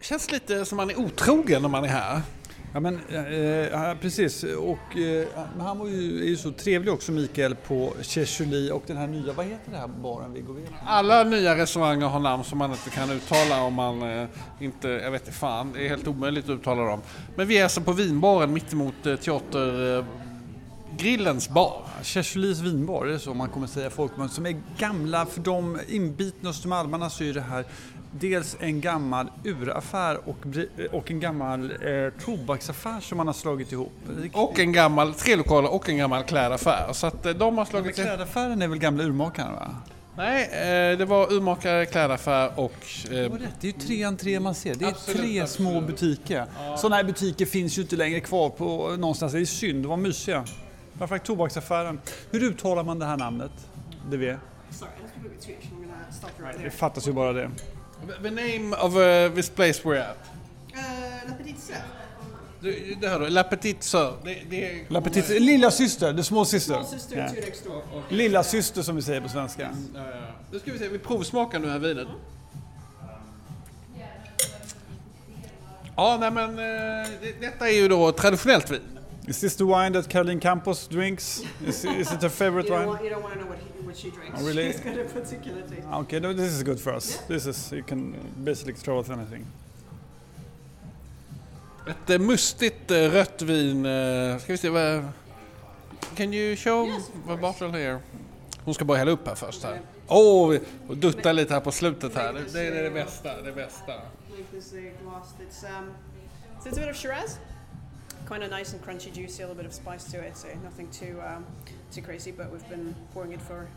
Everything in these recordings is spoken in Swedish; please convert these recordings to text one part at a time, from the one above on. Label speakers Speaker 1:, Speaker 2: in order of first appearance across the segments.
Speaker 1: känns lite som man är otrogen när man är här.
Speaker 2: Ja men eh, precis och eh, han var ju, är ju så trevlig också Mikael på Cheshuli och den här nya, vad heter det här baren vi går vid?
Speaker 1: Alla nya restauranger har namn som man inte kan uttala om man eh, inte, jag vet inte fan, det är helt omöjligt att uttala dem. Men vi är alltså på vinbaren mittemot eh, teater... Grillens bar.
Speaker 2: Cheshulis vinbar, det är så man kommer säga folkmun, som är gamla, för de inbitna östermalmarna så är det här dels en gammal uraffär och, och en gammal eh, tobaksaffär som man har slagit ihop.
Speaker 1: Och en gammal, tre lokaler och en gammal klädaffär. Så att eh, de har slagit
Speaker 2: ihop. Klädaffären är väl gamla urmakaren va?
Speaker 1: Nej, eh, det var urmakare, klädaffär och... Eh,
Speaker 2: det är ju tre entré man ser. Det är absolut, tre absolut. små butiker. Ja. Sådana här butiker finns ju inte längre kvar på någonstans. Det är synd, de var mysiga. Framförallt tobaksaffären. Hur uttalar man det här namnet? Det vet? Det fattas ju bara det.
Speaker 1: The name of uh, this place we're at?
Speaker 3: Uh, La Petite Sœur.
Speaker 1: Det, det hör du, La Petite Sœur. Det, det
Speaker 2: La Petite, lilla syster, the small sister.
Speaker 3: Small sister yeah. door.
Speaker 2: Lilla syster som vi säger på svenska.
Speaker 1: Mm, ja, ja. Nu ska vi se, vi provsmakar nu här vinet. Ja, nej men uh, detta är ju då traditionellt vin.
Speaker 2: Is this the wine that Caroline Campos drinks? Is, is it her favorite
Speaker 3: you
Speaker 2: wine?
Speaker 3: Want, you don't want to know what, he, what she drinks.
Speaker 2: Oh, really?
Speaker 3: She's got a particular taste.
Speaker 2: Okay, no, this is good for us. Yeah. This is, you can basically throw with anything.
Speaker 1: Ett äh, mustigt äh, rött vin. Äh, ska vi se vad... Can you show yes, the bottle here? Hon ska bara hälla upp här först här. Åh, oh, och dutta lite här på slutet här. Det, det är det bästa, det bästa.
Speaker 3: Like this glass. It's, um, so it's a bit of Shiraz. kind of nice and crunchy, juicy, a little bit of spice to it. So nothing too um, too crazy, but we've been pouring it for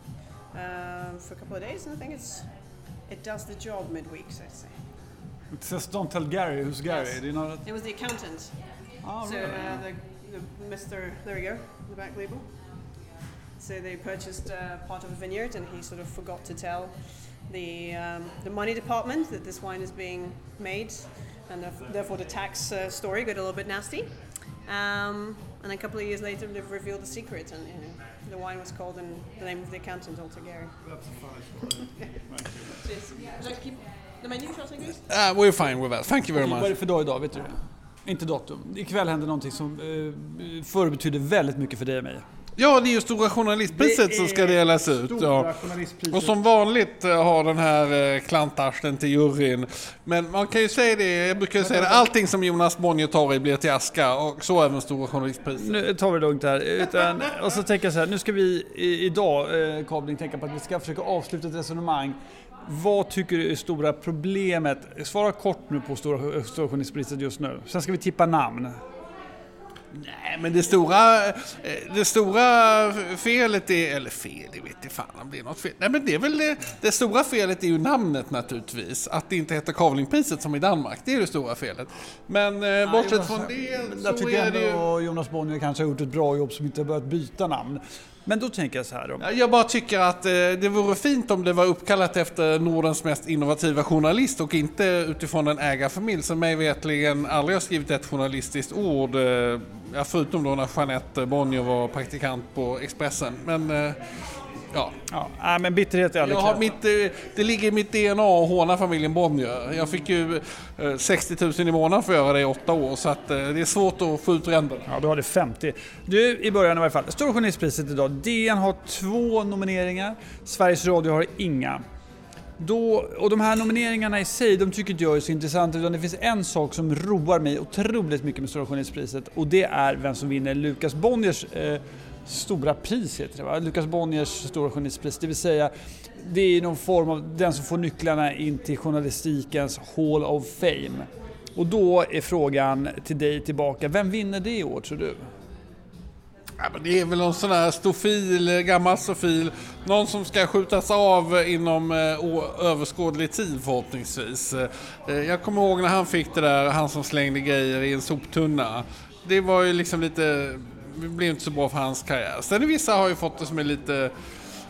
Speaker 3: um, for a couple of days, and I think it's it does the job midweek, so to say.
Speaker 2: It says, "Don't tell Gary." Who's Gary? Yes. Do you know that?
Speaker 3: It was the accountant.
Speaker 2: Oh,
Speaker 3: so
Speaker 2: really?
Speaker 3: uh, the, the Mr. There we go, the back label. So they purchased uh, part of a vineyard, and he sort of forgot to tell the um, the money department that this wine is being made, and therefore the tax uh, story got a little bit nasty. Um, and a couple of years later, they've revealed the secret, and you know, the wine was called in the name of the accountant, Alter Gary.
Speaker 2: That's a funny story.
Speaker 3: And
Speaker 1: uh, We're fine with that. Thank you very much.
Speaker 2: Vad är det för dag idag? Vet du Inte datum. Ikväll händer någonting som eh, förr betydde väldigt mycket för dig och mig.
Speaker 1: Ja, det är ju Stora Journalistpriset som ska delas ut. Ja. Och som vanligt eh, har den här eh, klantarsten till juryn. Men man kan ju säga det, jag brukar säga det, allting som Jonas Bonnier tar i blir till aska och så även Stora Journalistpriset.
Speaker 2: Nu tar vi det lugnt här. Utan, och så tänker jag så här, nu ska vi idag, eh, Kabling, tänka på att vi ska försöka avsluta ett resonemang vad tycker du är stora problemet? Svara kort nu på Stora, Stora Journalistpriset just nu. Sen ska vi tippa namn.
Speaker 1: Nej, men det stora, eh, det stora felet är, eller fel, det vet fan om det är något fel. Nej, men det är väl det, det stora felet är ju namnet naturligtvis. Att det inte heter Kavlingpriset som i Danmark, det är det stora felet. Men eh, bortsett från det så
Speaker 2: jag tycker är det ju... Jonas Bonnier kanske har gjort ett bra jobb som inte har börjat byta namn. Men då tänker jag så här. Då.
Speaker 1: Jag bara tycker att eh, det vore fint om det var uppkallat efter Nordens mest innovativa journalist och inte utifrån en ägarfamilj som mig vetligen aldrig har skrivit ett journalistiskt ord. Eh, förutom då när Jeanette Bonnier var praktikant på Expressen. Men eh, Ja.
Speaker 2: ja. men bitterhet är aldrig
Speaker 1: jag har mitt, eh, Det ligger i mitt DNA att håna familjen Bonnier. Jag fick ju 60 eh, 000 i månaden för att göra det i åtta år, så att eh, det är svårt att få ut ränderna.
Speaker 2: Ja, du har det 50. Du, i början i varje fall. Stora Journalistpriset idag. DN har två nomineringar. Sveriges Radio har inga. Då, och de här nomineringarna i sig, de tycker inte jag är så intressanta utan det finns en sak som roar mig otroligt mycket med Stora Journalistpriset och det är vem som vinner Lukas Bonniers eh, stora pris heter det va? Lukas Bonniers stora journalistpris, det vill säga det är någon form av den som får nycklarna in till journalistikens Hall of Fame. Och då är frågan till dig tillbaka, vem vinner det i år tror du?
Speaker 1: Ja, men det är väl någon sån här stofil, eh, gammal stofil. Någon som ska skjutas av inom eh, överskådlig tid förhoppningsvis. Eh, eh, jag kommer ihåg när han fick det där, han som slängde grejer i en soptunna. Det var ju liksom lite blev inte så bra för hans karriär. Sen vissa har ju fått det som är lite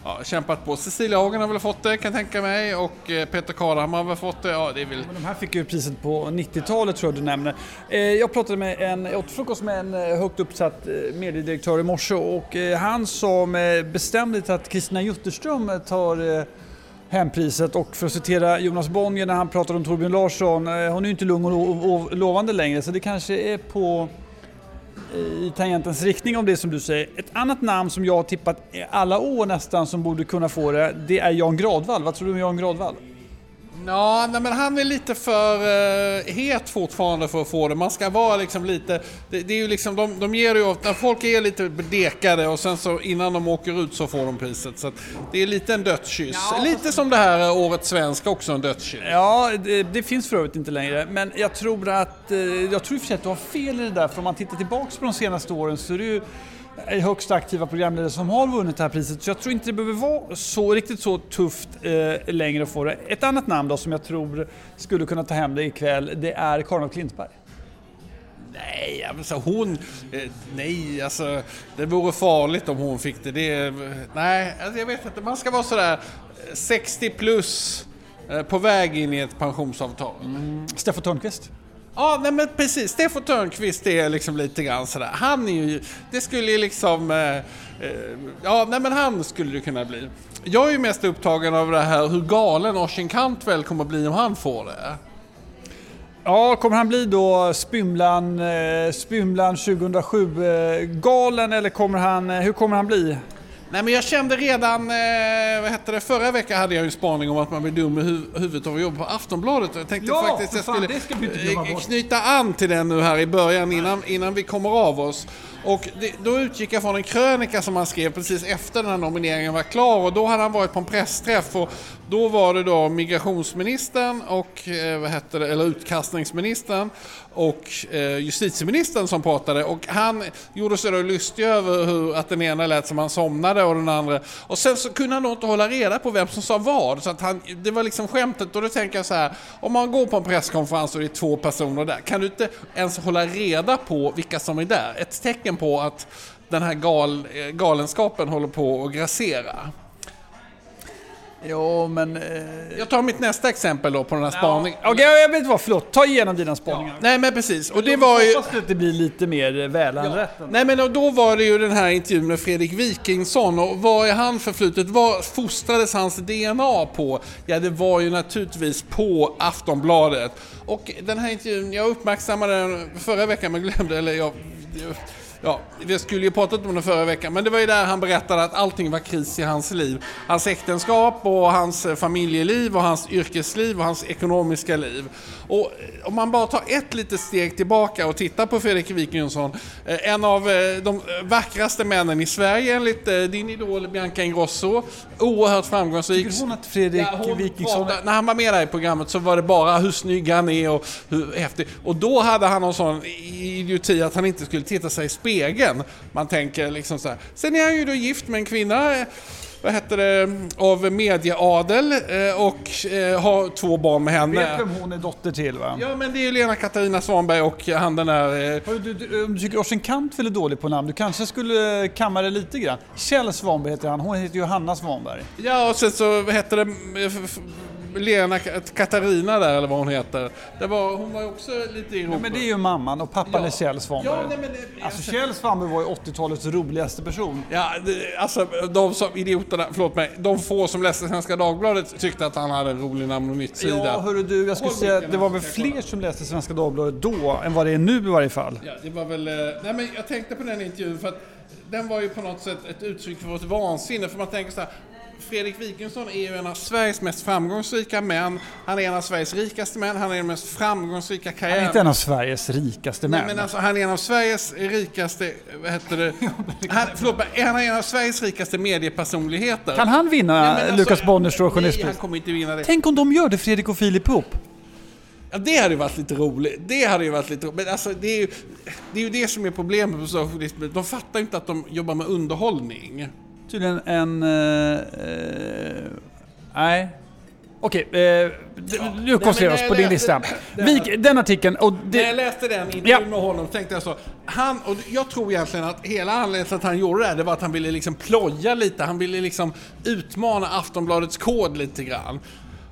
Speaker 1: ja, kämpat på. Cecilia Hagen har väl fått det kan jag tänka mig och eh, Peter Karlhammar har väl fått det. Ja, det är väl...
Speaker 2: de här fick ju priset på 90-talet tror jag du nämner. Eh, jag pratade med en, jag åt frukost med en eh, högt uppsatt mediedirektör i morse och han sa med bestämdhet att Kristina Jutterström tar Hempriset och för att citera Jonas Bonnier när han pratade om Torbjörn Larsson, hon är ju inte lugn och lovande längre så det kanske är på i tangentens riktning om det som du säger. Ett annat namn som jag har tippat i alla år nästan som borde kunna få det, det är Jan Gradvall. Vad tror du om Jan Gradvall?
Speaker 1: Ja, nej, men han är lite för uh, het fortfarande för att få det. Man ska vara liksom lite... Det, det är ju liksom, de, de ger ju ofta, folk är lite dekade och sen så innan de åker ut så får de priset. Så att det är lite en dödskyss.
Speaker 2: Ja,
Speaker 1: lite som det här eh, Årets Svensk också en dödskyss.
Speaker 2: Ja, det, det finns för övrigt inte längre. Men jag tror att, eh, jag tror i och för sig att du har fel i det där. För om man tittar tillbaks på de senaste åren så är det ju eh, högst aktiva programledare som har vunnit det här priset. Så jag tror inte det behöver vara så riktigt så tufft eh, längre att få det. Ett annat namn då som jag tror skulle kunna ta hem det ikväll, det är Karin af Klintberg.
Speaker 1: Nej, alltså hon... Eh, nej, alltså det vore farligt om hon fick det. det är, nej, alltså, jag vet inte. Man ska vara sådär eh, 60 plus eh, på väg in i ett pensionsavtal.
Speaker 2: Steffo Törnqvist.
Speaker 1: Ja, nej men precis. Steffo Törnqvist är liksom lite grann sådär. Han är ju... Det skulle ju liksom... Eh, eh, ja, nej men han skulle det kunna bli. Jag är ju mest upptagen av det här hur galen Oisin Cantwell kommer bli om han får det.
Speaker 2: Ja, kommer han bli då Spymlan, eh, Spymlan 2007 eh, galen eller kommer han, eh, hur kommer han bli?
Speaker 1: Nej men jag kände redan, eh, vad hette det, förra veckan hade jag en spaning om att man blir dum i hu- huvudet av att jobba på Aftonbladet. Jag tänkte
Speaker 2: Ja,
Speaker 1: faktiskt jag
Speaker 2: fan,
Speaker 1: skulle eh, knyta an till den nu här i början innan, innan vi kommer av oss. Och det, då utgick jag från en krönika som han skrev precis efter den här nomineringen var klar. Och då hade han varit på en pressträff. Och då var det då migrationsministern och, eh, vad hette det, eller utkastningsministern och eh, justitieministern som pratade. Och han gjorde sig då lustig över hur, att den ena lät som han somnade och den andra. Och sen så kunde han då inte hålla reda på vem som sa vad. Så att han, det var liksom skämtet. Och då tänker jag så här om man går på en presskonferens och det är två personer där kan du inte ens hålla reda på vilka som är där? Ett tecken på att den här gal, eh, galenskapen håller på att grassera.
Speaker 2: Jo, men... Eh...
Speaker 1: Jag tar mitt nästa exempel då på den här spaningen.
Speaker 2: Okej, jag vet inte vad, förlåt. Ta igenom dina spaningar.
Speaker 1: Nej men precis, och det var ju...
Speaker 2: Hoppas att det blir lite mer välanrätt.
Speaker 1: Nej men då var det ju den här intervjun med Fredrik Wikingsson och vad är han förflutet? Vad fostrades hans DNA på? Ja det var ju naturligtvis på Aftonbladet. Och den här intervjun, jag uppmärksammade den förra veckan men glömde, eller jag... Ja, vi skulle ju pratat om det förra veckan, men det var ju där han berättade att allting var kris i hans liv. Hans äktenskap och hans familjeliv och hans yrkesliv och hans ekonomiska liv. Och om man bara tar ett litet steg tillbaka och tittar på Fredrik Wikingsson, eh, en av eh, de vackraste männen i Sverige enligt eh, din idol Bianca Ingrosso, oerhört framgångsrik.
Speaker 2: Tycker hon att Fredrik
Speaker 1: Ja, hon
Speaker 2: Wikingsson...
Speaker 1: pratade- när han var med där i programmet så var det bara hur snygg han är och hur häftig. Och då hade han någon sån idioti att han inte skulle titta sig i spegeln. Man tänker liksom så här. Sen är han ju då gift med en kvinna, eh, vad heter det, av medieadel eh, och eh, har två barn med henne.
Speaker 2: Vet vem hon är dotter till va?
Speaker 1: Ja men det är ju Lena Katarina Svanberg och han den där... eh,
Speaker 2: Hörru, Du, du, om du tycker Orson Kantvel är dålig på namn, du kanske skulle kamma det lite grann. Kjell Svanberg heter han, hon heter Johanna Svanberg.
Speaker 1: Ja och sen så vad heter det eh, Lena Ka- Katarina där eller vad hon heter. Det var, hon var ju också lite i
Speaker 2: Ja, men det är ju mamman och pappan
Speaker 1: Ja.
Speaker 2: är Kjell Svanberg.
Speaker 1: Ja, nej, men det,
Speaker 2: Alltså Kjell Svanberg var ju 80-talets roligaste person.
Speaker 1: Ja, det, alltså de som idioterna, förlåt mig, de få som läste Svenska Dagbladet tyckte att han hade en rolig namn och nytt sida.
Speaker 2: Ja, hörru du, jag skulle säga att det var väl
Speaker 1: jag
Speaker 2: fler som läste Svenska Dagbladet då än vad det är nu i varje fall.
Speaker 1: Ja, det var väl... eh, Nej men jag tänkte på den intervjun för att den var ju på något sätt ett uttryck för vårt vansinne. För man tänker så här, Fredrik Wikingsson är ju en av Sveriges mest framgångsrika män. Han är en av Sveriges rikaste män. Han är den mest framgångsrika
Speaker 2: Han är
Speaker 1: karriären.
Speaker 2: inte en av Sveriges rikaste
Speaker 1: Nej,
Speaker 2: män.
Speaker 1: men alltså, han är en av Sveriges rikaste, vad heter det? Han, förlåt han är en av Sveriges rikaste mediepersonligheter.
Speaker 2: Kan han vinna
Speaker 1: Nej, alltså,
Speaker 2: Lukas Stora
Speaker 1: Nej, han
Speaker 2: Journalistpris?
Speaker 1: kommer inte vinna det.
Speaker 2: Tänk om de gör det, Fredrik och Filip ihop.
Speaker 1: Ja, det hade ju varit lite roligt. Det hade ju varit lite roligt. Men alltså, det är ju det, är ju det som är problemet Stockholm. De fattar ju inte att de jobbar med underhållning.
Speaker 2: Tydligen en... eh, eh, nej. Okej, eh, nu koncentrerar vi oss på din lista. Vik, den artikeln, och
Speaker 1: När jag
Speaker 2: det,
Speaker 1: läste den intervjun
Speaker 2: Ja.
Speaker 1: med honom tänkte jag så. Han, och jag tror egentligen att hela anledningen till att han gjorde det här, det var att han ville liksom ploja lite. Han ville liksom utmana Aftonbladets kod lite grann.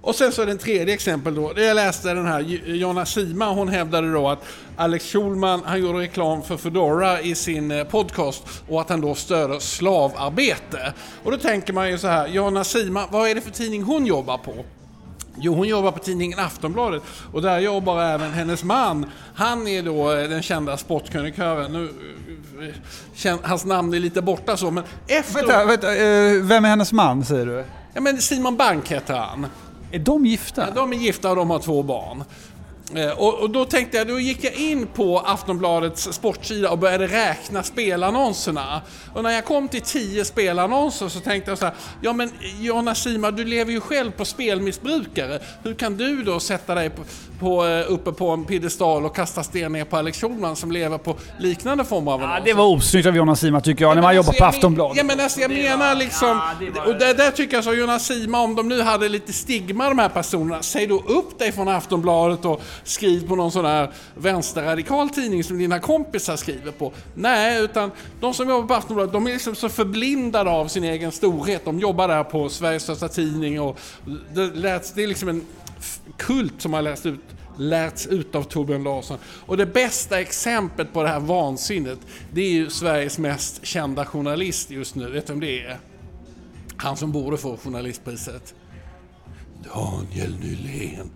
Speaker 1: Och sen så är det en tredje exempel då. Jag läste den här Jonna Sima, hon hävdade då att Alex Schulman, han gjorde reklam för Foodora i sin eh, podcast och att han då stöder slavarbete. Och då tänker man ju så här, Jonna Sima, vad är det för tidning hon jobbar på? Jo, hon jobbar på tidningen Aftonbladet och där jobbar även hennes man. Han är då eh, den kända sportkrönikören. Nu, eh, hans namn är lite borta så, men efter...
Speaker 2: Vänta, vänta, vem är hennes man säger du?
Speaker 1: Ja, men Simon Bank heter han.
Speaker 2: Är de gifta?
Speaker 1: Ja, de är gifta och de har två barn. Eh, och, och, då tänkte jag, då gick jag in på Aftonbladets sportsida och började räkna spelannonserna. Och när jag kom till 10 spelannonser så tänkte jag så här, ja men Jonna Sima, du lever ju själv på spelmissbrukare. Hur kan du då sätta dig på, på, eh, uppe på en piedestal och kasta sten ner på Alex Schulman som lever på liknande former av
Speaker 2: annonser? Ja, det var osnyggt av Jonna Sima tycker jag, ja, när man jobbar alltså, på Aftonbladet.
Speaker 1: Ja men alltså jag menar liksom, ja, och där, där tycker jag så Jonna Sima, om de nu hade lite stigma de här personerna, säg då upp dig från Aftonbladet och skriv på någon sån här vänsterradikal tidning som dina kompisar skriver på. Nej, utan de som jobbar på Aftonbladet, de är liksom så förblindade av sin egen storhet. De jobbar där på Sveriges största tidning och det, läts, det är liksom en kult som har läst ut lärts ut av Torbjörn Larsson. Och det bästa exemplet på det här vansinnet, det är ju Sveriges mest kända journalist just nu. Vet du vem det är? Han som borde få journalistpriset. Daniel Nylén.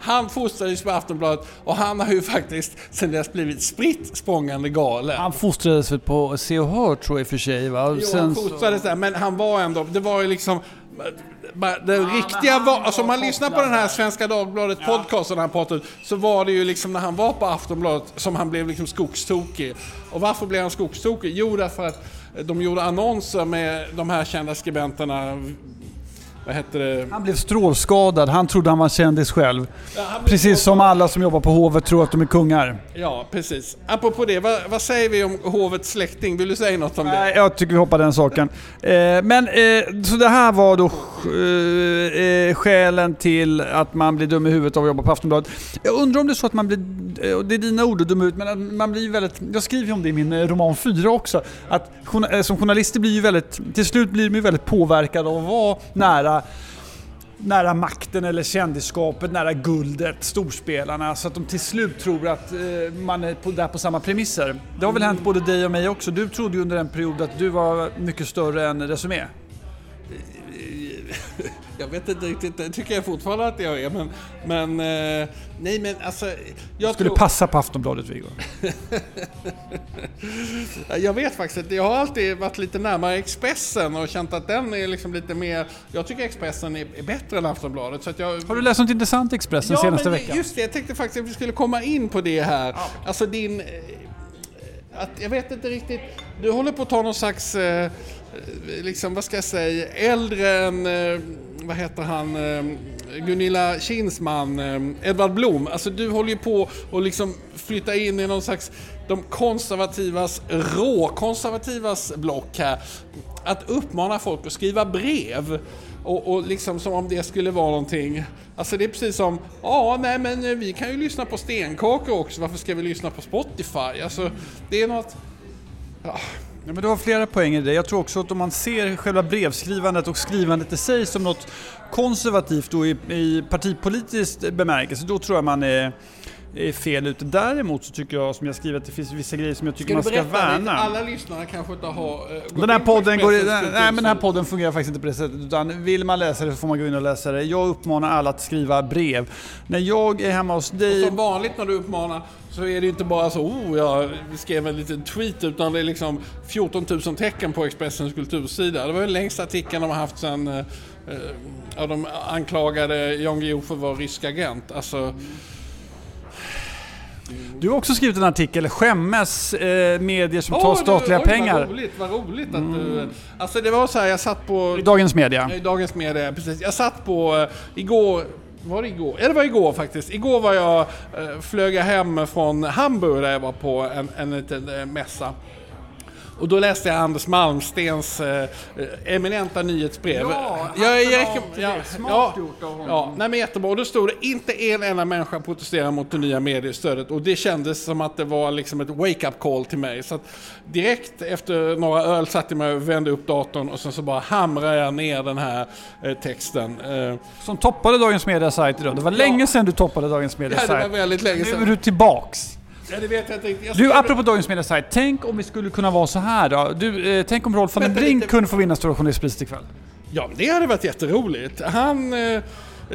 Speaker 1: Han fostrades på Aftonbladet och han har ju faktiskt sen dess blivit spritt språngande galen.
Speaker 2: Han fostrades väl på Se och Hör tror jag i och för sig va?
Speaker 1: Jo, sen han fostrades så... där, men han var ändå, det var ju liksom det ja, riktiga var, alltså om man lyssnar på den här Svenska Dagbladet ja. podcasten han pratade så var det ju liksom när han var på Aftonbladet som han blev liksom skogstokig. Och varför blev han skogstokig? Jo, därför att de gjorde annonser med de här kända skribenterna vad heter det?
Speaker 2: Han blev strålskadad. Han trodde han var kändis själv. Ja, precis som alla som jobbar på hovet tror att de är kungar.
Speaker 1: Ja, precis. Apropå det, vad, vad säger vi om hovets släkting? Vill du säga något om det?
Speaker 2: Nej, jag tycker vi hoppar den saken. Eh, men, eh, så det här var då eh, skälen till att man blir dum i huvudet av att jobba på Aftonbladet. Jag undrar om det är så att man blir, det är dina ord dum ut, men man blir väldigt, jag skriver ju om det i min roman 4 också, att som journalister blir ju väldigt, till slut blir de ju väldigt påverkade av att vara nära nära, makten eller kändisskapet, nära guldet, storspelarna. Så att de till slut tror att eh, man är på, där på samma premisser. Det har väl hänt både dig och mig också. Du trodde ju under en period att du var mycket större än Resumé.
Speaker 1: Jag vet inte riktigt, det tycker jag fortfarande att jag är. Men, men eh, nej men alltså...
Speaker 2: Jag Skulle tror... passa på Aftonbladet Viggo.
Speaker 1: jag vet faktiskt inte. Jag har alltid varit lite närmare Expressen och känt att den är liksom lite mer... Jag tycker Expressen är, är bättre än Aftonbladet. Så jag...
Speaker 2: Har du läst något intressant i Expressen ja, senaste veckan?
Speaker 1: Just det, jag tänkte faktiskt att vi skulle komma in på det här. Ja. Alltså din... Eh, att, jag vet inte riktigt. Du håller på att ta någon slags... Eh, Eh, liksom, vad ska jag säga, äldre än, eh, vad heter han, eh, Gunilla Kinsman, Edvard Blom. Alltså du håller ju på att liksom flytta in i någon slags, de konservativas, råkonservativas block här. Att uppmana folk att skriva brev. Och, och, liksom som om det skulle vara någonting. Alltså det är precis som, ja nej men vi kan ju lyssna på stenkakor också, varför ska vi lyssna på Spotify? Alltså det är något...
Speaker 2: Ja. Ja, men du har flera poäng i det. Jag tror också att om man ser själva brevskrivandet och skrivandet i sig som något konservativt och i, i partipolitiskt bemärkelse, då tror jag man är är fel ute. Däremot så tycker jag, som jag skriver, att det finns vissa grejer som jag tycker ska man ska värna.
Speaker 1: Alla lyssnare kanske inte har...
Speaker 2: Uh, den här podden går, nej, men den här podden fungerar faktiskt inte på det sättet. Utan vill man läsa det så får man gå in och läsa det. Jag uppmanar alla att skriva brev. När jag är hemma hos dig...
Speaker 1: Och som vanligt när du uppmanar så är det inte bara så oh, jag skrev en liten tweet utan det är liksom 14 000 tecken på Expressens kultursida. Det var den längsta artikeln de har haft sedan eh, ja, de anklagade Jan Guillou för att vara rysk agent. Alltså,
Speaker 2: du har också skrivit en artikel, Skämmes eh, medier som oh, tar statliga oj, pengar.
Speaker 1: Vad roligt, vad roligt att mm. du... Alltså det var så här, jag satt på...
Speaker 2: I Dagens Media.
Speaker 1: I Dagens Media, precis. Jag satt på, eh, igår, var det igår? Ja det var igår faktiskt. Igår var jag, eh, flög jag hem från Hamburg där jag var på en, en liten eh, mässa. Och då läste jag Anders Malmstens eh, eminenta nyhetsbrev.
Speaker 2: Ja,
Speaker 1: jag, jag,
Speaker 2: till det. Smart gjort av honom.
Speaker 1: Ja, nej men jättebra. Och då stod det inte en enda människa protesterar mot det nya mediestödet. Och det kändes som att det var liksom ett wake-up call till mig. Så att direkt efter några öl satte jag mig och vände upp datorn och sen så bara hamrade jag ner den här eh, texten. Eh,
Speaker 2: Som toppade Dagens Media sajt idag. Det var länge sedan du toppade Dagens Media
Speaker 1: ja, det var
Speaker 2: sajt.
Speaker 1: väldigt länge
Speaker 2: Nu är
Speaker 1: sedan.
Speaker 2: du tillbaks.
Speaker 1: Ja, det vet jag inte riktigt.
Speaker 2: Du, apropå Dagens Media. Tänk om vi skulle kunna vara så här då. Du, eh, tänk om Rolf van den
Speaker 1: Vänta
Speaker 2: Brink
Speaker 1: lite.
Speaker 2: kunde få vinna Stora Journalistpriset ikväll.
Speaker 1: Ja, men det hade varit jätteroligt. Han... Eh,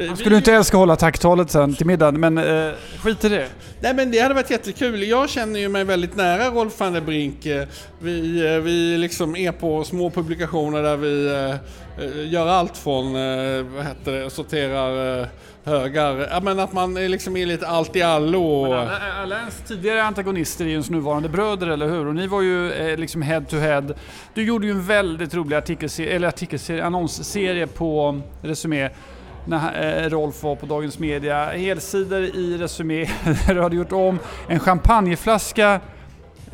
Speaker 2: Han skulle inte älska att hålla tacktalet sen till middagen, men eh, skit i det.
Speaker 1: Nej men det hade varit jättekul. Jag känner ju mig väldigt nära Rolf van der Brink. Eh, Vi, eh, vi liksom är på små publikationer där vi eh, eh, gör allt från, eh, vad heter det, sorterar eh, högar. Ja men att man är liksom är lite allt i allo. och-
Speaker 2: Alla, alla ens tidigare antagonister är ju ens nuvarande bröder, eller hur? Och ni var ju eh, liksom head to head. Du gjorde ju en väldigt rolig artikelserie, eller artikelserie, annonsserie på Resumé när eh, Rolf var på Dagens Media. Helsidor i Resumé där du hade gjort om en champagneflaska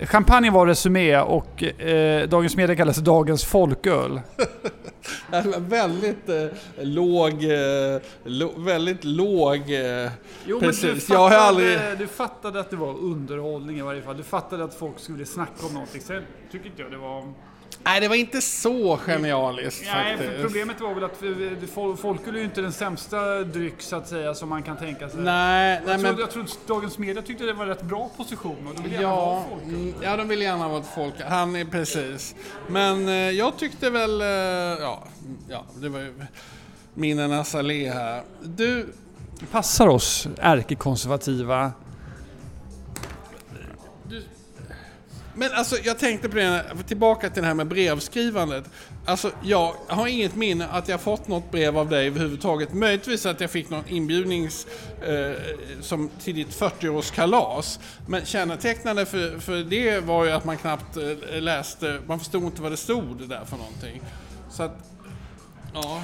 Speaker 2: Champagne var Resumé och eh, Dagens Media kallas Dagens Folköl.
Speaker 1: Väldigt eh, låg, eh, lo, väldigt låg... Eh,
Speaker 2: Jo
Speaker 1: Precis,
Speaker 2: men du
Speaker 1: jag
Speaker 2: fattade,
Speaker 1: har aldrig-
Speaker 2: du fattade att det var underhållning i varje fall. Du fattade att folk skulle snacka om någonting. Sen tycker inte jag det var...
Speaker 1: nej det var inte så genialiskt
Speaker 2: Nej,
Speaker 1: faktiskt.
Speaker 2: för problemet var väl att folköl är ju inte den sämsta dryck så att säga som man kan tänka sig.
Speaker 1: Nej, nej
Speaker 2: jag,
Speaker 1: men...
Speaker 2: trodde, jag trodde Dagens Media tyckte det var en rätt bra position och de ville gärna ha
Speaker 1: Ja,
Speaker 2: folköl.
Speaker 1: mm, ja, de vill gärna vara ett folk. Han är precis. Men eh, jag tyckte väl, eh, ja, ja, det var ju minnenas allé här. Du,
Speaker 2: Passar oss ärkekonservativa.
Speaker 1: Men alltså jag tänkte på det, tillbaka till det här med brevskrivandet. Alltså jag har inget minne att jag fått något brev av dig överhuvudtaget. Möjligtvis att jag fick någon inbjudning eh, som till ditt 40-årskalas. Men kännetecknande för, för det var ju att man knappt eh, läste, man förstod inte vad det stod där för någonting. Så att, ja.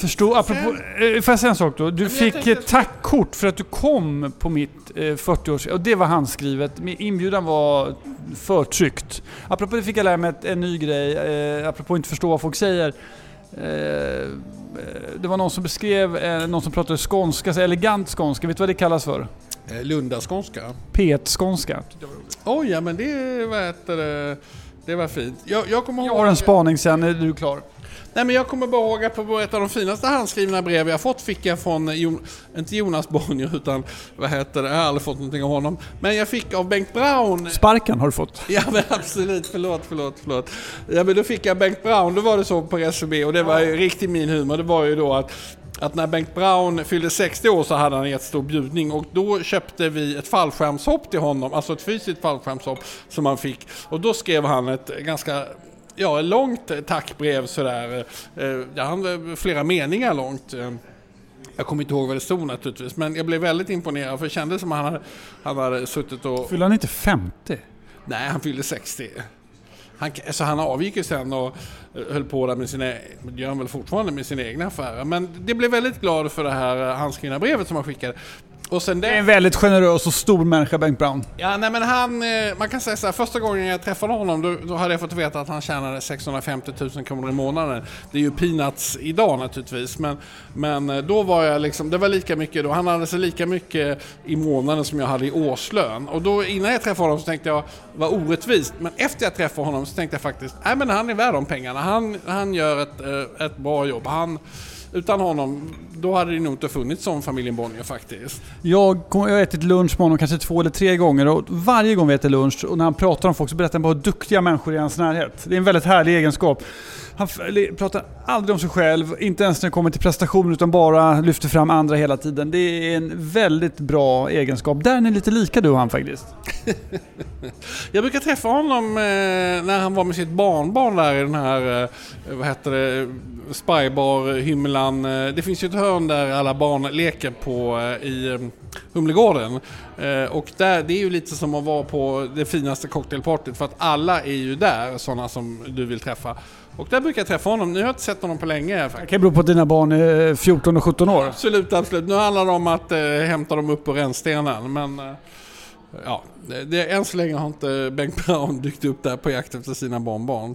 Speaker 2: Förstå, apropå, eh, får jag säga en sak då? Du
Speaker 1: jag
Speaker 2: fick ett tackkort för att du kom på mitt eh, 40-års... Och det var handskrivet. Min inbjudan var förtryckt. Apropå det fick jag lära mig ett, en ny grej. Eh, apropå inte förstå vad folk säger. Eh, eh, det var någon som beskrev, eh, någon som pratade skånska, så elegant skånska. Vet du vad det kallas för?
Speaker 1: Eh, Lundaskånska.
Speaker 2: P1-skånska.
Speaker 1: Oj, ja men det, vad heter det, var fint. Jag, jag kommer
Speaker 2: Jag
Speaker 1: ihåg...
Speaker 2: har en spaning sen, är du klar?
Speaker 1: Nej men jag kommer bara ihåg att på ett av de finaste handskrivna brev jag fått fick jag från, Jon, inte Jonas Bonnier utan vad heter det, jag har aldrig fått någonting av honom. Men jag fick av Bengt Braun.
Speaker 2: Sparken har du fått.
Speaker 1: Ja men absolut, förlåt, förlåt, förlåt. Ja men då fick jag Bengt Braun, då var det så på Resumé och det var ju riktigt min humor. Det var ju då att att när Bengt Braun fyllde 60 år så hade han en jättestor bjudning och då köpte vi ett fallskärmshopp till honom, alltså ett fysiskt fallskärmshopp som han fick. Och då skrev han ett ganska ja, långt tackbrev sådär. Eh, Ja, var flera meningar långt. Eh, Jag kommer inte ihåg vad det stod naturligtvis, men jag blev väldigt imponerad för det kändes som att han hade, han hade suttit och...
Speaker 2: Fyller han inte 50?
Speaker 1: Nej, han fyllde 60. Han, alltså han avgick ju sen och eh, höll på där med sina, gör han väl fortfarande med sina egna affärer. Men det blev väldigt glad för det här eh, handskrivna brevet som han skickade. Och sen
Speaker 2: Det är en väldigt generös och stor människa, Bengt Brown.
Speaker 1: ja nej men han, eh, man kan säga så här, första gången jag träffade honom då, då hade jag fått veta att han tjänade 650 000 kronor i månaden. Det är ju peanuts idag naturligtvis, men, men eh, då var jag liksom, det var lika mycket då, han hade så lika mycket i månaden som jag hade i årslön. Och då innan jag träffade honom så tänkte jag, vad orättvist, men efter jag träffade honom så tänkte jag faktiskt, nej men han är värd de pengarna, han, han gör ett, eh, ett bra jobb. Han, utan honom, då hade det nog inte funnits som familjen Bonnier faktiskt.
Speaker 2: Jag, kom, jag har ätit lunch med honom kanske två eller tre gånger och varje gång vi äter lunch och när han pratar om folk så berättar han bara hur duktiga människor i hans närhet. Det är en väldigt härlig egenskap. Han pratar aldrig om sig själv, inte ens när det kommer till prestationer utan bara lyfter fram andra hela tiden. Det är en väldigt bra egenskap. Där är ni lite lika du och han faktiskt.
Speaker 1: Jag brukar träffa honom eh, när han var med sitt barnbarn där i den här, eh, vad heter det, Spybar-hymlan. Eh, det finns ju ett hörn där alla barn leker på eh, i eh, Humlegården. Och där, det är ju lite som att vara på det finaste cocktailpartyt för att alla är ju där, sådana som du vill träffa. Och där brukar jag träffa honom. Nu har jag inte sett honom på länge.
Speaker 2: Det kan bero på att dina barn är 14 och 17 år.
Speaker 1: Absolut, absolut. Nu handlar det om att eh, hämta dem upp på rännstenen. Men, eh, ja, det, det, än så länge har inte Bengt Brown dykt upp där på jakt efter sina barnbarn.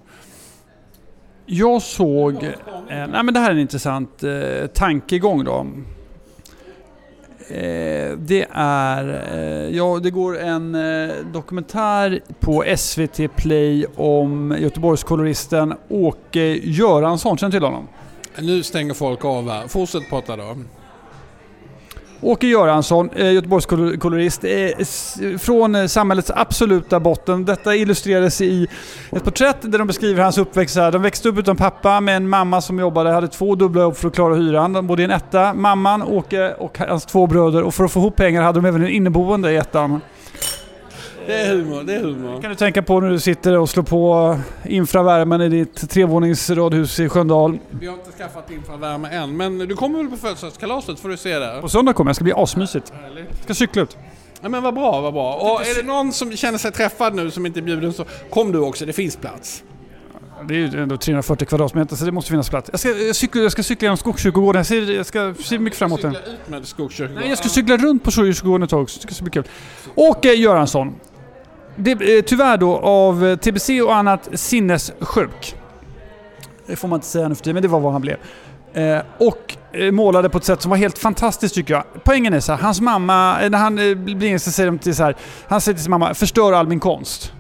Speaker 2: Jag såg, eh, nej men det här är en intressant eh, tankegång då. Eh, det är, eh, ja det går en eh, dokumentär på SVT Play om Göteborgskoloristen Åke Göransson, känner du till honom?
Speaker 1: Nu stänger folk av här. Fortsätt prata då.
Speaker 2: Åke Göransson, eh, Göteborgskolorist, eh, från eh, samhällets absoluta botten. Detta illustrerades i ett porträtt där de beskriver hans uppväxt. De växte upp utan pappa med en mamma som jobbade, hade två dubbla jobb för att klara hyran. De bodde i en etta, mamman, Åke och hans två bröder. Och för att få ihop pengar hade de även en inneboende i ettan.
Speaker 1: Det är humor, det är humor.
Speaker 2: kan du tänka på när du sitter och slår på infravärmen i ditt trevåningsradhus i Sköndal.
Speaker 1: Vi har inte skaffat infravärme än, men du kommer väl på födelsedagskalaset får du se det.
Speaker 2: På söndag kommer jag, det ska bli asmysigt.
Speaker 1: Härligt.
Speaker 2: Ska cykla ut.
Speaker 1: Ja men vad bra, vad bra. Och är det någon som känner sig träffad nu som inte är bjuden så kom du också, det finns plats.
Speaker 2: Det är ju ändå 340 kvadratmeter så det måste finnas plats. Jag ska, jag cykla, jag ska cykla genom Skogskyrkogården. Jag ser, jag ska se mycket fram emot den.
Speaker 1: Cykla ut med Skogskyrkogården.
Speaker 2: Nej, jag ska cykla runt på Skogskyrkogården ett tag också. Det ska bli kul. Åke Göransson. Det, eh, tyvärr då av eh, TBC och annat sinnessjuk. Det får man inte säga nu för tiden, men det var vad han blev. Eh, och eh, målade på ett sätt som var helt fantastiskt tycker jag. Poängen är så här, hans mamma, när han blir yngst så säger de till så här, han säger till sin mamma, förstör all min konst.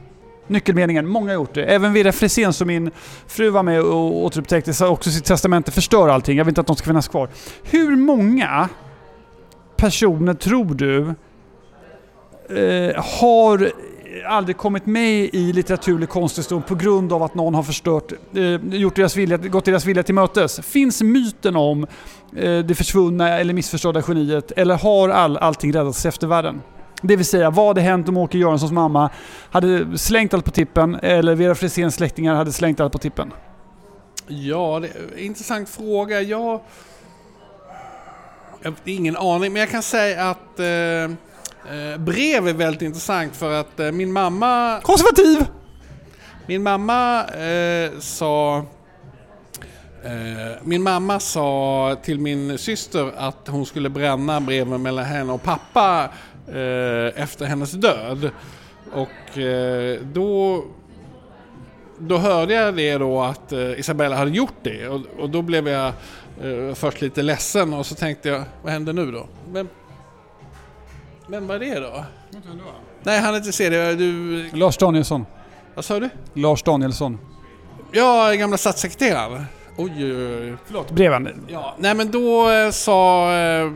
Speaker 2: Nyckelmeningen, många har gjort det. Även Vera Frisén som min fru var med och återupptäckte sa också i sitt testamente, förstör allting, jag vill inte att de ska finnas kvar. Hur många personer tror du eh, har aldrig kommit med i litteraturlig konsthistorien på grund av att någon har förstört, eh, gjort deras vilja, gått deras vilja till mötes. Finns myten om eh, det försvunna eller missförstådda geniet eller har all, allting räddats i eftervärlden? Det vill säga, vad hade hänt om Åke Göranssons mamma hade slängt allt på tippen eller Vera Friséns släktingar hade slängt allt på tippen?
Speaker 1: Ja, det är en intressant fråga. Jag... Jag har ingen aning, men jag kan säga att eh, eh, brev är väldigt intressant för att eh, min mamma...
Speaker 2: Konservativ!
Speaker 1: Min mamma eh, sa... Eh, min mamma sa till min syster att hon skulle bränna breven mellan henne och pappa eh, efter hennes död. Och då, då hörde jag det då att Isabella hade gjort det och, och då blev jag eh, först lite ledsen och så tänkte jag, vad händer nu då? Men, men vad är det då? Nej, han inte se det. Du,
Speaker 2: Lars Danielsson.
Speaker 1: vad sa du?
Speaker 2: Lars Danielsson.
Speaker 1: Ja, gamla statssekreteraren. Oj, oj, oj.
Speaker 2: Förlåt, breven.
Speaker 1: Ja, nej men då eh, sa eh,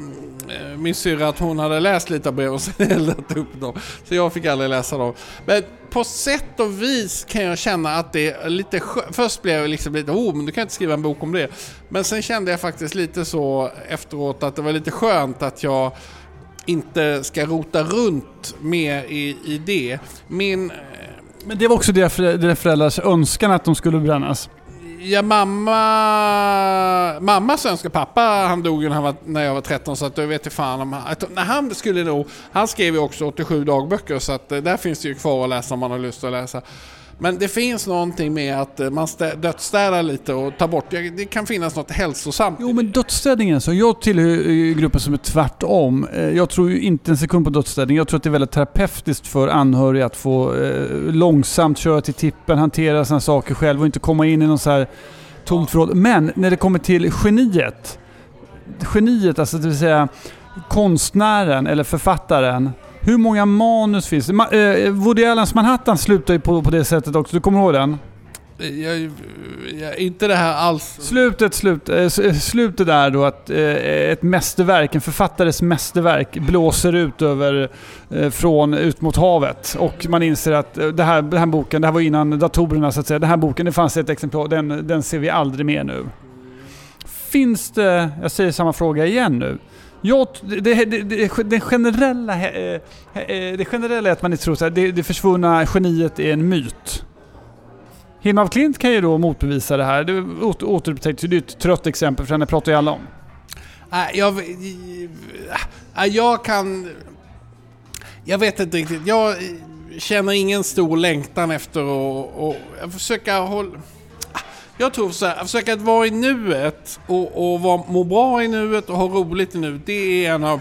Speaker 1: min syrra att hon hade läst lite av breven och sen eldat upp dem. Så jag fick aldrig läsa dem. Men på sätt och vis kan jag känna att det är lite Först blev jag liksom lite, oh men du kan inte skriva en bok om det. Men sen kände jag faktiskt lite så efteråt att det var lite skönt att jag inte ska rota runt mer i, i det. Min
Speaker 2: Men det var också deras förä- deras föräldrars önskan att de skulle brännas.
Speaker 1: Ja, mamma... Mammas svenska pappa, han dog ju när, var, när jag var 13 så att jag vet inte fan om han... när han skulle nog... Han skrev ju också 87 dagböcker så att eh, där finns det ju kvar att läsa om man har lust att läsa. Men det finns någonting med att eh, man stä- dödsstädar lite och tar bort... Det kan finnas något hälsosamt.
Speaker 2: Jo men dödsstädningen så. Jag tillhör eh, gruppen som är tvärtom. Eh, Jag tror ju inte en sekund på dödsstädning. Jag tror att det är väldigt terapeutiskt för anhöriga att få långsamt köra till tippen, hantera sina saker själv och inte komma in i någon så här tomt förråd. Men när det kommer till geniet. Geniet, alltså det vill säga konstnären eller författaren. Hur många manus finns det? Ma- eh, Woody Allens Manhattan slutar ju på, på det sättet också. Du kommer ihåg den?
Speaker 1: Jag, jag, inte det här alls...
Speaker 2: Slutet, slut, eh, s- slutet är då att eh, ett mästerverk, en författares mästerverk blåser ut över, eh, från ut mot havet. Och man inser att eh, det här, den här boken, det här var innan datorerna så att säga, den här boken, det fanns ett exemplar, den, den ser vi aldrig mer nu. Finns det, jag säger samma fråga igen nu. Jag, det, det, det, det, generella, eh, eh, det generella är att man inte tror att det, det försvunna geniet är en myt. Hilma af Klint kan ju då motbevisa det här. Det återupptäcktes ju. Det är ett trött exempel för henne pratar ju alla om.
Speaker 1: Nej, jag, äh, jag kan... Jag vet inte riktigt. Jag känner ingen stor längtan efter att och, jag försöka hålla... Jag tror så här, att försöka att vara i nuet och, och vara, må bra i nuet och ha roligt i nuet. Det är en av,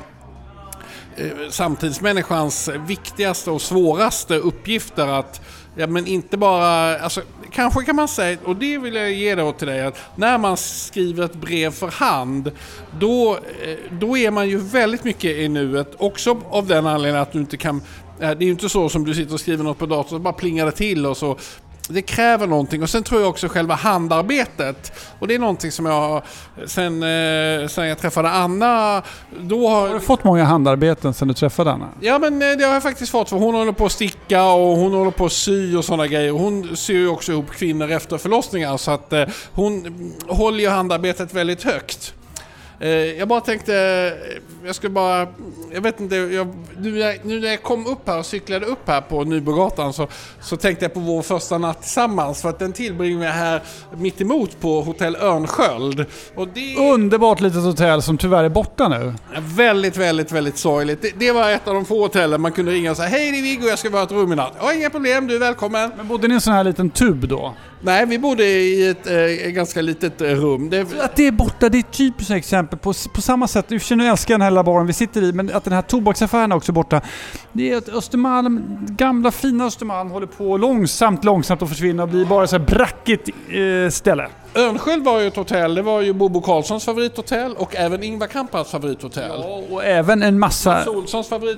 Speaker 1: eh, samtidsmänniskans viktigaste och svåraste uppgifter att Ja men inte bara, alltså, kanske kan man säga, och det vill jag ge då till dig, att när man skriver ett brev för hand, då, eh, då är man ju väldigt mycket i nuet, också av den anledningen att du inte kan eh, det är ju inte så som du sitter och skriver något på datorn och bara plingar det till och så det kräver någonting och sen tror jag också själva handarbetet. Och det är någonting som jag, sen, eh, sen jag träffade Anna, då har...
Speaker 2: Har du fått många handarbeten sen du träffade Anna?
Speaker 1: Ja men eh, det har jag faktiskt fått för hon håller på att sticka och hon håller på att sy och sådana grejer. Hon syr ju också ihop kvinnor efter förlossningar så att eh, hon håller ju handarbetet väldigt högt. Eh, jag bara tänkte, jag skulle bara, jag vet inte, jag, nu, nu, när jag kom upp här och cyklade upp här på Nybrogatan så, så tänkte jag på vår första natt tillsammans för att den tillbringade jag här mitt emot på Hotell Örnsköld.
Speaker 2: Och det... Underbart litet hotell som tyvärr är borta nu.
Speaker 1: Väldigt, väldigt, väldigt sorgligt. Det, det, var ett av de få hotellen man kunde ringa och säga Hej det är Viggo, jag ska vara ett rum i natt. Ja, inga problem, du är välkommen.
Speaker 2: Men bodde ni i en sån här liten tub då?
Speaker 1: Nej, vi bodde i ett eh, ganska litet eh, rum.
Speaker 2: Det... Att det är borta, det är ett typiskt exempel. På, på samma sätt, du nu älskar jag den här lilla baren vi sitter i, men att den här tobaksaffären är också borta. Det är att Östermalm, gamla fina Östermalm håller på långsamt, långsamt att försvinna och blir bara så här brackigt eh, ställe.
Speaker 1: Örnsköld var ju ett hotell, det var ju Bobo Karlssons favorithotell och även Ingvar Kamprads favorithotell.
Speaker 2: Ja, och även en massa...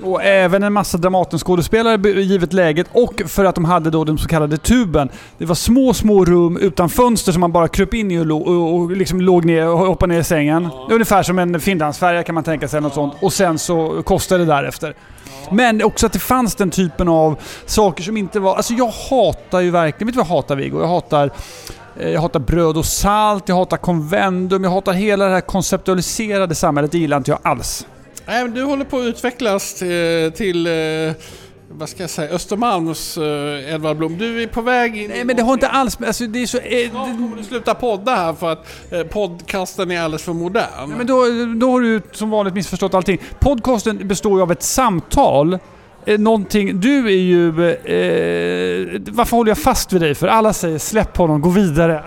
Speaker 2: Och även en massa Dramatenskådespelare givet läget och för att de hade då den så kallade tuben. Det var små, små rum utan fönster som man bara kröp in i och, och, och liksom låg ner och hoppade ner i sängen. Ja. Ungefär som en finlandsfärja kan man tänka sig, något ja. sånt. Och sen så kostade det därefter. Men också att det fanns den typen av saker som inte var... Alltså jag hatar ju verkligen... Vet du vad jag hatar Viggo? Jag hatar jag hatar bröd och salt, jag hatar konvendum, jag hatar hela det här konceptualiserade samhället. Det gillar inte jag alls.
Speaker 1: Nej, du håller på att utvecklas till, till eh, vad ska jag säga, Östermalms uh, Edvard Blom. Du är på väg in
Speaker 2: Nej men det har inte alls, alltså det är så... Eh,
Speaker 1: Snart kommer du sluta podda här för att eh, podcasten är alldeles för modern.
Speaker 2: Nej, men då, då har du som vanligt missförstått allting. Podcasten består ju av ett samtal Eh, Eh, någonting, du är ju... Eh, varför håller jag fast vid dig? För alla säger släpp honom, gå vidare.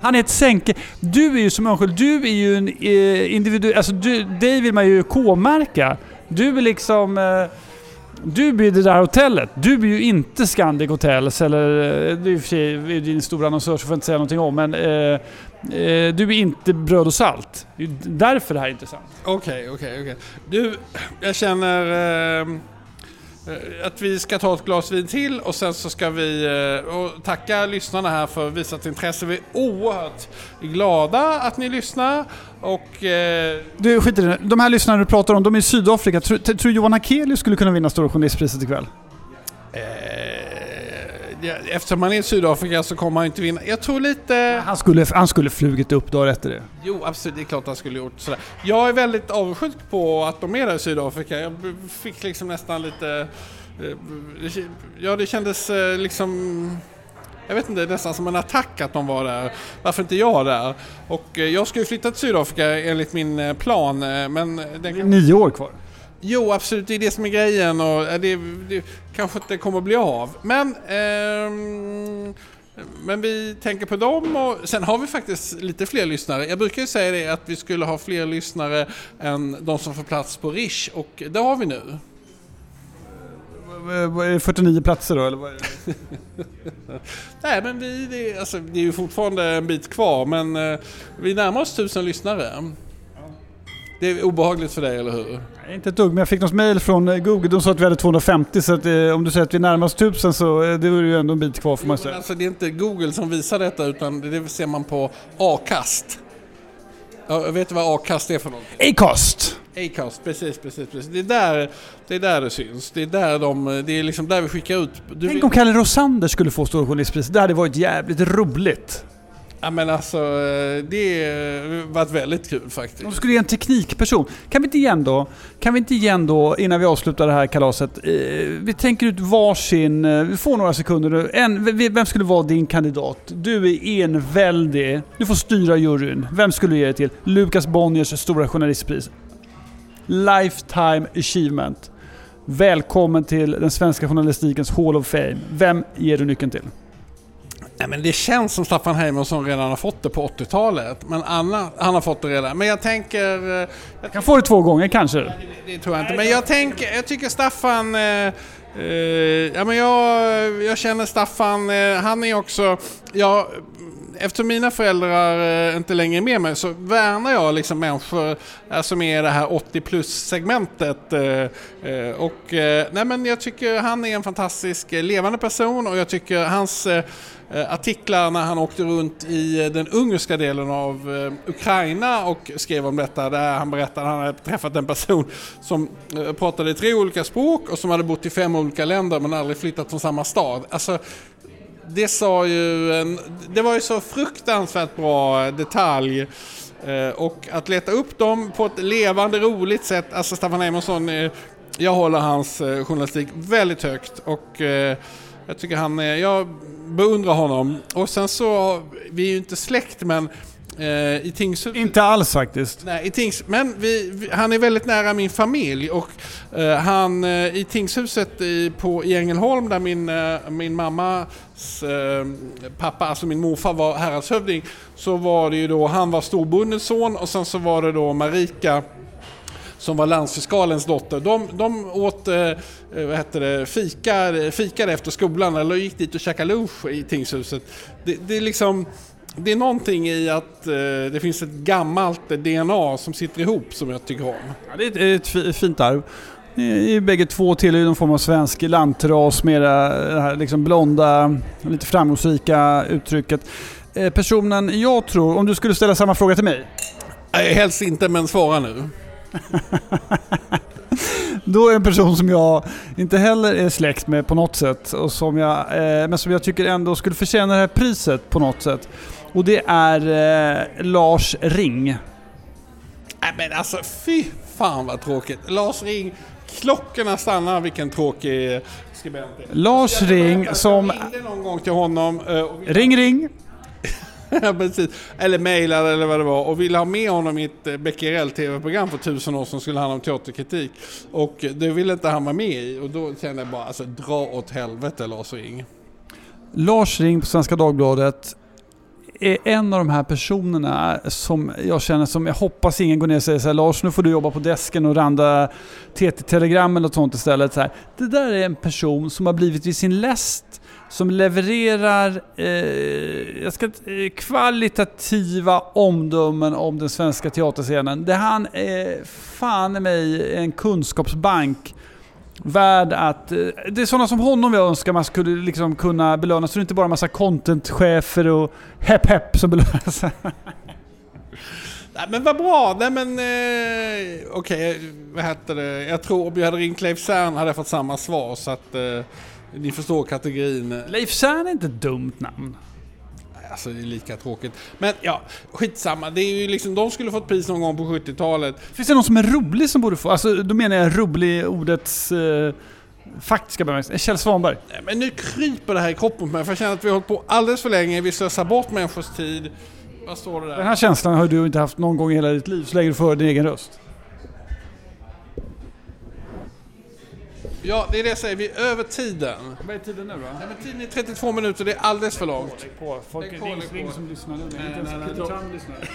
Speaker 2: Han är ett sänke. Du är ju som Örnskiöld, du är ju en eh, individu... Alltså du, dig vill man ju K-märka. Du är liksom... Eh, du blir det där hotellet. Du blir ju inte Scandic Hotels eller... Eh, det är i och för sig din stora annonsör så får jag inte säga någonting om men... Eh, eh, du är inte bröd och salt. Det är därför det här är intressant.
Speaker 1: Okej, okay, okej, okay, okej. Okay. Du, jag känner... Eh, Eh att vi ska ta ett glas vin till och sen så ska vi eh, tacka lyssnarna här för visat intresse. Vi är oerhört glada att ni lyssnar. Och, eh...
Speaker 2: Du, skit i det. De här lyssnarna du pratar om, de är i Sydafrika. Tror du Johan Akelius skulle kunna vinna Stora Journalistpriset ikväll? Eh
Speaker 1: eftersom han är i Sydafrika så kommer han inte vinna. Jag tror lite...
Speaker 2: Han skulle, han skulle flugit upp dagar efter det.
Speaker 1: Jo, absolut. Det är klart han skulle gjort sådär. Jag är väldigt avundsjuk på att de är där i Sydafrika. Jag fick liksom nästan lite... Eh, ja, det kändes eh, liksom... Jag vet inte, nästan som en attack att de var där. Varför inte jag där? Och eh, jag ska ju flytta till Sydafrika enligt min plan, men... Den...
Speaker 2: Det är nio år kvar.
Speaker 1: Jo, absolut. Det är det som är grejen och det, det kanske inte kommer bli av. Men, eh, men vi tänker på dem och sen har vi faktiskt lite fler lyssnare. Jag brukar ju säga det att vi skulle ha fler lyssnare än de som får plats på Rish och det har vi nu.
Speaker 2: Är det 49 platser då eller vad är det?
Speaker 1: Nej men vi, det, alltså, det är ju fortfarande en bit kvar men eh, vi närmar oss tusen lyssnare. Det är obehagligt för dig, eller hur?
Speaker 2: Nej, inte ett dugg, men jag fick något mail från eh, Google. De sa att vi hade 250, så att, eh, om du säger att vi närmar oss 1000 så eh, det är ju ändå en bit kvar får man säga.
Speaker 1: Alltså, det är inte Google som visar detta, utan det ser man på Acast. Ja, vet du vad Acast är för något?
Speaker 2: Acast!
Speaker 1: Acast, precis, precis, precis. Det är där det, är där det syns. Det är där, de, det är liksom där vi skickar ut.
Speaker 2: Du Tänk om Kalle Rosander skulle få Stora Journalistpriset. Det hade varit jävligt roligt.
Speaker 1: Ja men alltså, eh, det har varit väldigt kul faktiskt.
Speaker 2: De skulle ge en teknikperson. Kan vi inte igen då, kan vi inte igen då, innan vi avslutar det här kalaset, eh, vi tänker ut varsin, eh, vi får några sekunder nu. En, vem skulle vara din kandidat? Du är enväldig, du får styra juryn. Vem skulle du ge det till? Lukas Bonniers stora journalistpris. Lifetime Achievement. Välkommen till den svenska journalistikens Hall of Fame. Vem ger du nyckeln till?
Speaker 1: Nej, men det känns som Staffan Heimerson redan har fått det på 80-talet. Men Anna, han har fått det redan. Men jag tänker... eh,
Speaker 2: Jag kan få det två gånger kanske.
Speaker 1: Det, det tror jag inte. Men jag tänker, jag tycker Staffan... Eh, eh, ja men jag, jag känner Staffan, eh, han är också... Jag, eftersom mina föräldrar eh, inte längre är med mig så värnar jag liksom människor som är i det här 80 plus segmentet. Eh, eh, och eh, nej men jag tycker han är en fantastisk levande person och jag tycker hans Eh, artiklar när han åkte runt i eh, den ungerska delen av eh, Ukraina och skrev om detta där han berättade att han hade träffat en person som pratade tre olika språk och som hade bott i fem olika länder men aldrig flyttat från samma stad. Alltså, det sa ju en, det var ju så fruktansvärt bra detalj och att leta upp dem på ett levande roligt sätt, alltså Staffan Heimerson, jag håller hans journalistik väldigt högt och jag tycker han är, jag beundrar honom och sen så, vi är ju inte släkt men eh, i Tingsryd
Speaker 2: Inte alls faktiskt.
Speaker 1: Nej, i Tings, men vi, vi, han är väldigt nära min familj och eh, han eh, i tingshuset i, på, i Ängelholm där min, eh, min mammas eh, pappa, alltså min morfar var häradshövding, så var det ju då, han var storbondens son och sen så var det då Marika som var landsfiskalens dotter. De, de åt eh, vad heter det, fika, fikade efter skolan eller gick dit och käkade lunch i tingshuset. Det, det är liksom det är någonting i att eh, det finns ett gammalt DNA som sitter ihop som jag tycker om.
Speaker 2: Ja, det är ett, ett fi- fint arv. Ni är bägge två tillhör någon form av svensk lantras, mera det här liksom blonda, lite framgångsrika uttrycket. Eh, Personen jag tror, om du skulle ställa samma fråga till mig,
Speaker 1: helst inte, men svara nu.
Speaker 2: då är en person som jag inte heller är släkt med på något sätt, och som jag, eh, men som jag tycker ändå skulle förtjäna det här priset på något sätt. Och det är eh, Lars Ring.
Speaker 1: Nej men alltså fy fan vad tråkigt. Lars Ring, klockorna stannar, vilken tråkig skribent det är.
Speaker 2: Lars Ring som...
Speaker 1: Jag ringde någon gång till honom, eh, och ville,
Speaker 2: Ring ring!
Speaker 1: Ja, precis, eller mejlade eller vad det var och ville ha med honom i ett eh, Becquerel TV-program för tusen år som skulle handla om teaterkritik. Och det ville inte han vara med i och då kände jag bara alltså dra åt helvete Lars Ring.
Speaker 2: Lars Ring på Svenska Dagbladet är en av de här personerna som jag känner som, jag hoppas ingen går ner och säger så här, Lars nu får du jobba på desken och randa TT-telegram eller något sånt istället. Så här. Det där är en person som har blivit vid sin läst, som levererar eh, jag ska, eh, kvalitativa omdömen om den svenska teaterscenen. Det han är fan i mig en kunskapsbank värd att... eh, Det är sådana som honom jag önskar man skulle liksom kunna belöna, så det är inte bara en massa contentchefer och hepp hepp som belönas.
Speaker 1: Nej men vad bra, nej men eh, okej, vad hette det, jag tror om jag hade ringt Leif Cern hade jag fått samma svar så att eh, ni förstår kategorin.
Speaker 2: Leif Cern är inte ett dumt namn.
Speaker 1: Alltså det är lika tråkigt. Men ja, skitsamma. Det är ju liksom, de skulle fått pris någon gång på 70-talet.
Speaker 2: Finns det någon som är rolig som borde få? Alltså då menar jag rolig ordets eh, faktiska bemärkelse. Kjell Svanberg.
Speaker 1: Nej, Men nu kryper det här i kroppen på mig för jag känner att vi har hållit på alldeles för länge. Vi slösar bort människors tid. Vad står det
Speaker 2: Den
Speaker 1: där?
Speaker 2: här känslan har du inte haft någon gång i hela ditt liv så länge du får din egen röst.
Speaker 1: Ja, det är det jag säger. Vi är över tiden.
Speaker 2: Vad är tiden nu då?
Speaker 1: Nej, men tiden är 32 minuter. Det är alldeles för långt.
Speaker 2: På. Folk
Speaker 1: Det är är koll.
Speaker 2: som lyssnar nu.
Speaker 1: Nej, nej, nej,
Speaker 2: Tran lyssnar.